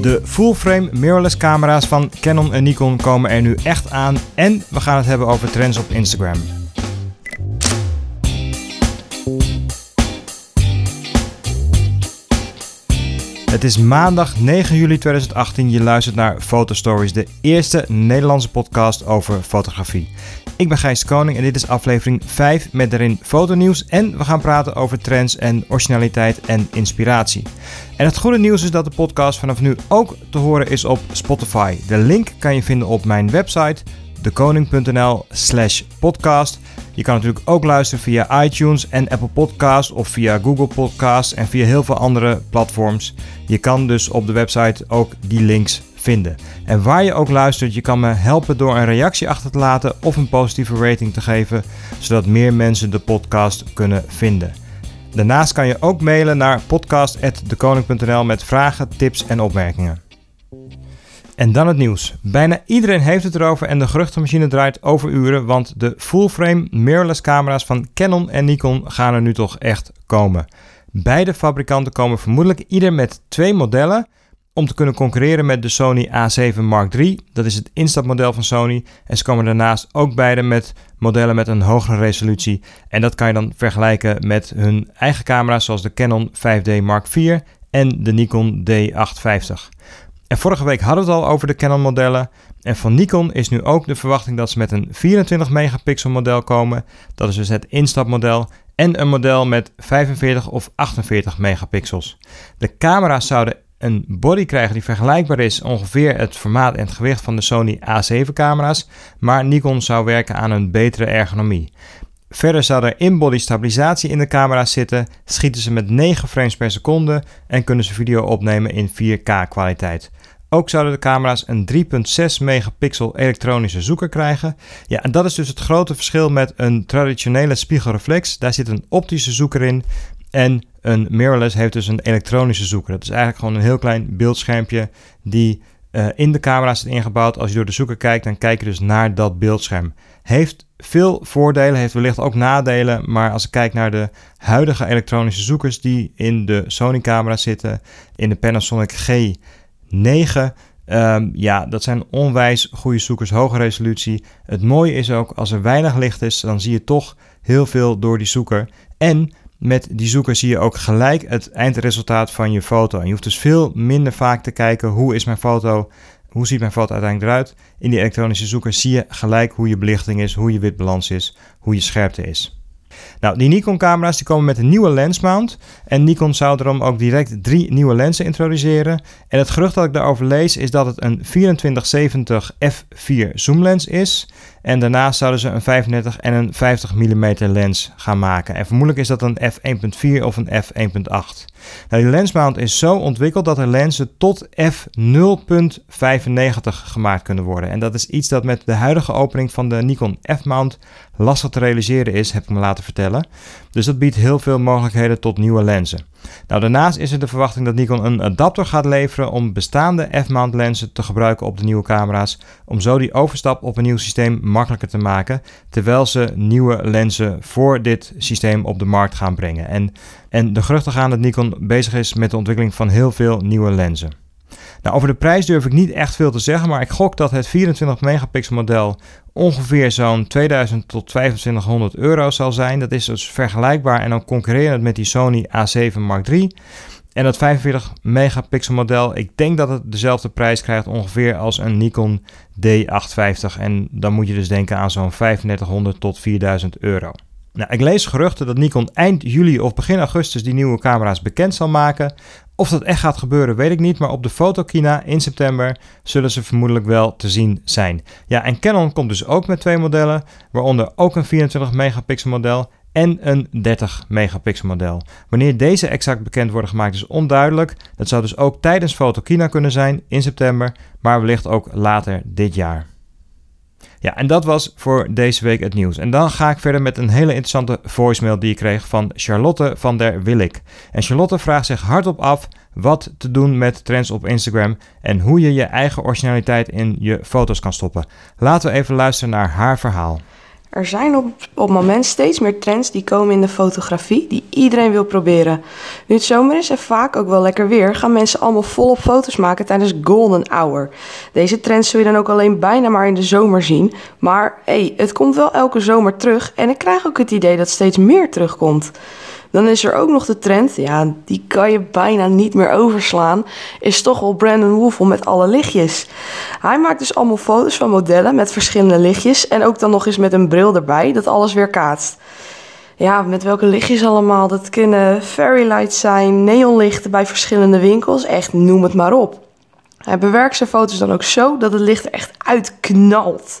De full-frame mirrorless camera's van Canon en Nikon komen er nu echt aan en we gaan het hebben over trends op Instagram. Het is maandag 9 juli 2018. Je luistert naar Fotostories, de eerste Nederlandse podcast over fotografie. Ik ben Gijs Koning en dit is aflevering 5 met daarin fotonieuws. En we gaan praten over trends en originaliteit en inspiratie. En het goede nieuws is dat de podcast vanaf nu ook te horen is op Spotify. De link kan je vinden op mijn website dekoning.nl slash podcast. Je kan natuurlijk ook luisteren via iTunes en Apple Podcasts of via Google Podcasts en via heel veel andere platforms. Je kan dus op de website ook die links vinden. En waar je ook luistert, je kan me helpen door een reactie achter te laten of een positieve rating te geven, zodat meer mensen de podcast kunnen vinden. Daarnaast kan je ook mailen naar podcast.dekoning.nl met vragen, tips en opmerkingen. En dan het nieuws. Bijna iedereen heeft het erover en de geruchtenmachine draait over uren, want de full-frame mirrorless camera's van Canon en Nikon gaan er nu toch echt komen. Beide fabrikanten komen vermoedelijk ieder met twee modellen om te kunnen concurreren met de Sony A7 Mark III. Dat is het instapmodel van Sony. En ze komen daarnaast ook beide met modellen met een hogere resolutie. En dat kan je dan vergelijken met hun eigen camera's zoals de Canon 5D Mark IV en de Nikon D850. En vorige week hadden we het al over de Canon modellen. En van Nikon is nu ook de verwachting dat ze met een 24 megapixel model komen. Dat is dus het instapmodel. En een model met 45 of 48 megapixels. De camera's zouden een body krijgen die vergelijkbaar is ongeveer het formaat en het gewicht van de Sony A7 camera's, maar Nikon zou werken aan een betere ergonomie. Verder zou er in-body stabilisatie in de camera's zitten, schieten ze met 9 frames per seconde en kunnen ze video opnemen in 4K kwaliteit. Ook zouden de camera's een 3.6 megapixel elektronische zoeker krijgen. Ja, en dat is dus het grote verschil met een traditionele spiegelreflex. Daar zit een optische zoeker in en een mirrorless heeft dus een elektronische zoeker. Dat is eigenlijk gewoon een heel klein beeldschermpje die uh, in de camera zit ingebouwd. Als je door de zoeker kijkt, dan kijk je dus naar dat beeldscherm. Heeft veel voordelen, heeft wellicht ook nadelen. Maar als ik kijk naar de huidige elektronische zoekers die in de Sony-camera zitten, in de Panasonic G9. Um, ja, dat zijn onwijs goede zoekers, hoge resolutie. Het mooie is ook, als er weinig licht is, dan zie je toch heel veel door die zoeker. En met die zoeker zie je ook gelijk het eindresultaat van je foto. En je hoeft dus veel minder vaak te kijken hoe is mijn foto, hoe ziet mijn foto uiteindelijk eruit. In die elektronische zoeker zie je gelijk hoe je belichting is, hoe je witbalans is, hoe je scherpte is. Nou, die Nikon-camera's die komen met een nieuwe lensmount. En Nikon zou daarom ook direct drie nieuwe lenzen introduceren. En het gerucht dat ik daarover lees is dat het een 2470 f4 zoomlens is. En daarnaast zouden ze een 35 en een 50 mm lens gaan maken. En vermoedelijk is dat een f1.4 of een f1.8. Nou, die lensmount is zo ontwikkeld dat er lenzen tot f0.95 gemaakt kunnen worden. En dat is iets dat met de huidige opening van de Nikon F-mount lastig te realiseren is, heb ik me laten vertellen. Dus dat biedt heel veel mogelijkheden tot nieuwe lenzen. Nou, daarnaast is er de verwachting dat Nikon een adapter gaat leveren om bestaande f-mount lenzen te gebruiken op de nieuwe camera's, om zo die overstap op een nieuw systeem makkelijker te maken, terwijl ze nieuwe lenzen voor dit systeem op de markt gaan brengen. En, en de geruchten gaan dat Nikon bezig is met de ontwikkeling van heel veel nieuwe lenzen. Nou, over de prijs durf ik niet echt veel te zeggen, maar ik gok dat het 24 megapixel model ongeveer zo'n 2000 tot 2500 euro zal zijn. Dat is dus vergelijkbaar en dan concurrerend met die Sony A7 Mark III. En dat 45 megapixel model, ik denk dat het dezelfde prijs krijgt ongeveer als een Nikon D850. En dan moet je dus denken aan zo'n 3500 tot 4000 euro. Nou, ik lees geruchten dat Nikon eind juli of begin augustus die nieuwe camera's bekend zal maken. Of dat echt gaat gebeuren, weet ik niet, maar op de fotokina in september zullen ze vermoedelijk wel te zien zijn. Ja, en Canon komt dus ook met twee modellen, waaronder ook een 24 megapixel model en een 30 megapixel model. Wanneer deze exact bekend worden gemaakt is onduidelijk. Dat zou dus ook tijdens Fotokina kunnen zijn in september, maar wellicht ook later dit jaar. Ja, en dat was voor deze week het nieuws. En dan ga ik verder met een hele interessante voicemail die ik kreeg van Charlotte van der Willik. En Charlotte vraagt zich hardop af wat te doen met trends op Instagram en hoe je je eigen originaliteit in je foto's kan stoppen. Laten we even luisteren naar haar verhaal. Er zijn op, op het moment steeds meer trends die komen in de fotografie die iedereen wil proberen. Nu het zomer is en vaak ook wel lekker weer, gaan mensen allemaal volop foto's maken tijdens golden hour. Deze trends zul je dan ook alleen bijna maar in de zomer zien. Maar hey, het komt wel elke zomer terug en ik krijg ook het idee dat steeds meer terugkomt. Dan is er ook nog de trend, ja, die kan je bijna niet meer overslaan, is toch wel Brandon Woefel met alle lichtjes. Hij maakt dus allemaal foto's van modellen met verschillende lichtjes en ook dan nog eens met een bril erbij, dat alles weer kaatst. Ja, met welke lichtjes allemaal? Dat kunnen fairy lights zijn, neonlichten bij verschillende winkels, echt noem het maar op. Hij bewerkt zijn foto's dan ook zo dat het licht er echt uitknalt.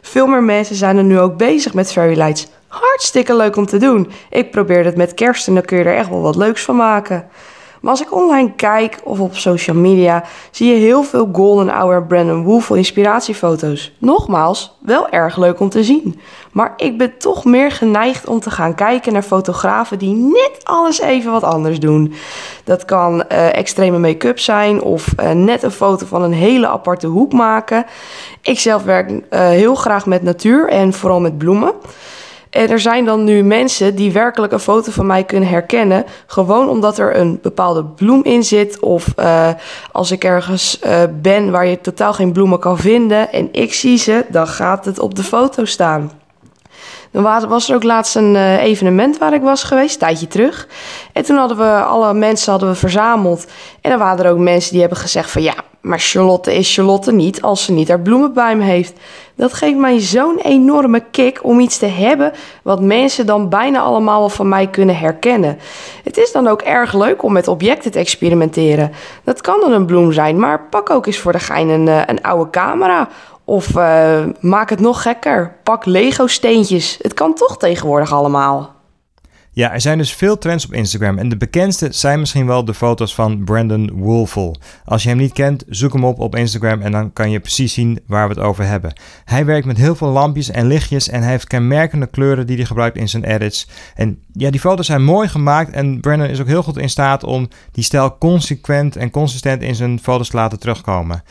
Veel meer mensen zijn er nu ook bezig met fairy lights hartstikke leuk om te doen. Ik probeer het met kerst en dan kun je er echt wel wat leuks van maken. Maar als ik online kijk of op social media, zie je heel veel Golden Hour Brandon Woefel inspiratiefoto's. Nogmaals, wel erg leuk om te zien. Maar ik ben toch meer geneigd om te gaan kijken naar fotografen die net alles even wat anders doen. Dat kan uh, extreme make-up zijn of uh, net een foto van een hele aparte hoek maken. Ik zelf werk uh, heel graag met natuur en vooral met bloemen. En er zijn dan nu mensen die werkelijk een foto van mij kunnen herkennen. Gewoon omdat er een bepaalde bloem in zit. Of uh, als ik ergens uh, ben waar je totaal geen bloemen kan vinden en ik zie ze, dan gaat het op de foto staan. Dan was er ook laatst een uh, evenement waar ik was geweest, een tijdje terug. En toen hadden we alle mensen hadden we verzameld. En dan waren er ook mensen die hebben gezegd van ja, maar Charlotte is Charlotte niet als ze niet haar bloemen bij me heeft. Dat geeft mij zo'n enorme kick om iets te hebben wat mensen dan bijna allemaal van mij kunnen herkennen. Het is dan ook erg leuk om met objecten te experimenteren. Dat kan dan een bloem zijn, maar pak ook eens voor de gein een, eh, een oude camera. Of uh, maak het nog gekker. Pak Lego steentjes. Het kan toch tegenwoordig allemaal. Ja, er zijn dus veel trends op Instagram en de bekendste zijn misschien wel de foto's van Brandon Woolful. Als je hem niet kent, zoek hem op op Instagram en dan kan je precies zien waar we het over hebben. Hij werkt met heel veel lampjes en lichtjes en hij heeft kenmerkende kleuren die hij gebruikt in zijn edits. En ja, die foto's zijn mooi gemaakt en Brandon is ook heel goed in staat om die stijl consequent en consistent in zijn foto's te laten terugkomen.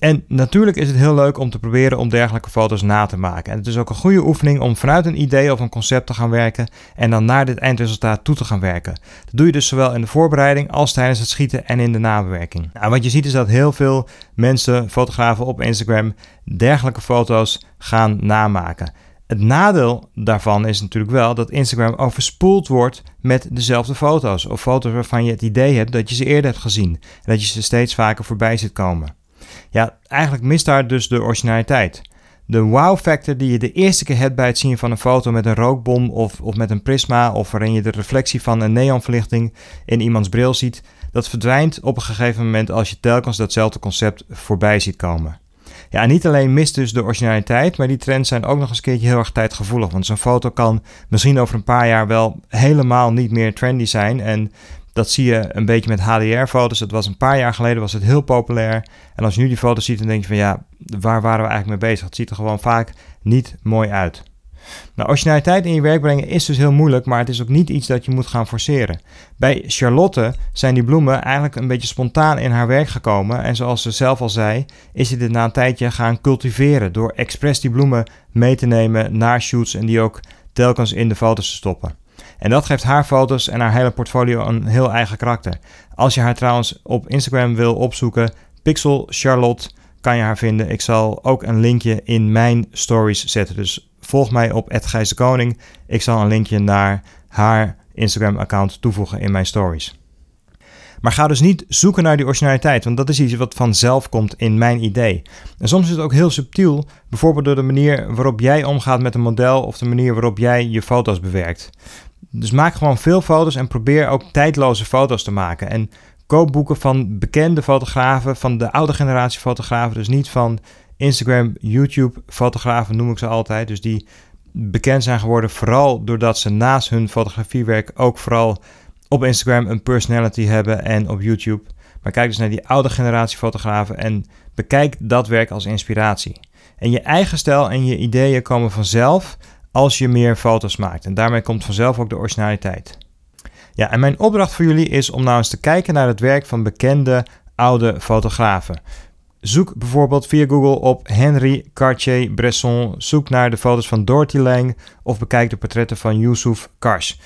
En natuurlijk is het heel leuk om te proberen om dergelijke foto's na te maken. En het is ook een goede oefening om vanuit een idee of een concept te gaan werken en dan naar dit eindresultaat toe te gaan werken. Dat doe je dus zowel in de voorbereiding als tijdens het schieten en in de nabewerking. Nou, wat je ziet is dat heel veel mensen, fotografen op Instagram, dergelijke foto's gaan namaken. Het nadeel daarvan is natuurlijk wel dat Instagram overspoeld wordt met dezelfde foto's. Of foto's waarvan je het idee hebt dat je ze eerder hebt gezien. En dat je ze steeds vaker voorbij ziet komen. Ja, eigenlijk mist daar dus de originaliteit. De wow factor die je de eerste keer hebt bij het zien van een foto met een rookbom of, of met een prisma of waarin je de reflectie van een neonverlichting in iemands bril ziet, dat verdwijnt op een gegeven moment als je telkens datzelfde concept voorbij ziet komen. Ja, niet alleen mist dus de originaliteit, maar die trends zijn ook nog eens een keertje heel erg tijdgevoelig. Want zo'n foto kan misschien over een paar jaar wel helemaal niet meer trendy zijn. En dat zie je een beetje met HDR-foto's. Dat was een paar jaar geleden was het heel populair. En als je nu die foto's ziet, dan denk je van ja, waar waren we eigenlijk mee bezig? Het ziet er gewoon vaak niet mooi uit. Nou, originaliteit in je werk brengen is dus heel moeilijk, maar het is ook niet iets dat je moet gaan forceren. Bij Charlotte zijn die bloemen eigenlijk een beetje spontaan in haar werk gekomen. En zoals ze zelf al zei, is ze dit na een tijdje gaan cultiveren door expres die bloemen mee te nemen naar shoots en die ook telkens in de foto's te stoppen. En dat geeft haar foto's en haar hele portfolio een heel eigen karakter. Als je haar trouwens op Instagram wil opzoeken, Pixel Charlotte, kan je haar vinden. Ik zal ook een linkje in mijn stories zetten. Dus volg mij op Koning. Ik zal een linkje naar haar Instagram-account toevoegen in mijn stories. Maar ga dus niet zoeken naar die originaliteit, want dat is iets wat vanzelf komt in mijn idee. En soms is het ook heel subtiel, bijvoorbeeld door de manier waarop jij omgaat met een model of de manier waarop jij je foto's bewerkt. Dus maak gewoon veel foto's en probeer ook tijdloze foto's te maken. En koop boeken van bekende fotografen, van de oude generatie fotografen. Dus niet van Instagram, YouTube fotografen noem ik ze altijd. Dus die bekend zijn geworden vooral doordat ze naast hun fotografiewerk ook vooral op Instagram een personality hebben en op YouTube. Maar kijk dus naar die oude generatie fotografen en bekijk dat werk als inspiratie. En je eigen stijl en je ideeën komen vanzelf als je meer foto's maakt. En daarmee komt vanzelf ook de originaliteit. Ja, en mijn opdracht voor jullie is om nou eens te kijken naar het werk van bekende oude fotografen. Zoek bijvoorbeeld via Google op Henri Cartier-Bresson. Zoek naar de foto's van Dorothy Lang of bekijk de portretten van Yusuf Kars.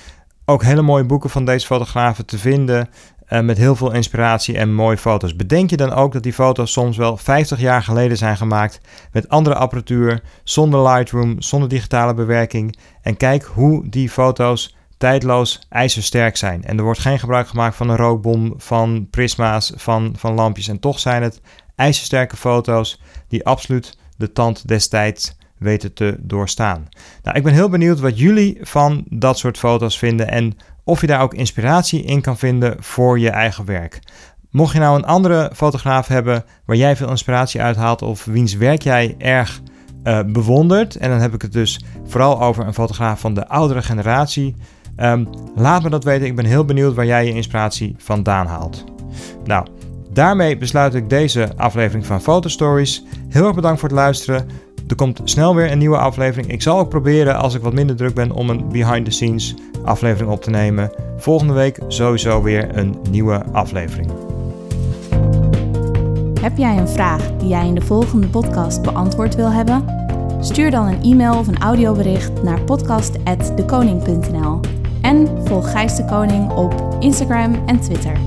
Ook hele mooie boeken van deze fotografen te vinden. Uh, met heel veel inspiratie en mooie foto's. Bedenk je dan ook dat die foto's soms wel 50 jaar geleden zijn gemaakt met andere apparatuur, zonder Lightroom, zonder digitale bewerking. En kijk hoe die foto's tijdloos ijzersterk zijn. En er wordt geen gebruik gemaakt van een rookbom, van prisma's, van, van lampjes. En toch zijn het ijzersterke foto's die absoluut de tand destijds weten te doorstaan. Nou, ik ben heel benieuwd wat jullie van dat soort foto's vinden en of je daar ook inspiratie in kan vinden voor je eigen werk. Mocht je nou een andere fotograaf hebben waar jij veel inspiratie uit haalt of wiens werk jij erg uh, bewondert, en dan heb ik het dus vooral over een fotograaf van de oudere generatie, um, laat me dat weten. Ik ben heel benieuwd waar jij je inspiratie vandaan haalt. Nou, daarmee besluit ik deze aflevering van Fotostories. Heel erg bedankt voor het luisteren. Er komt snel weer een nieuwe aflevering. Ik zal ook proberen, als ik wat minder druk ben, om een behind the scenes aflevering op te nemen. Volgende week sowieso weer een nieuwe aflevering. Heb jij een vraag die jij in de volgende podcast beantwoord wil hebben? Stuur dan een e-mail of een audiobericht naar podcast@dekoning.nl en volg Gijs de Koning op Instagram en Twitter.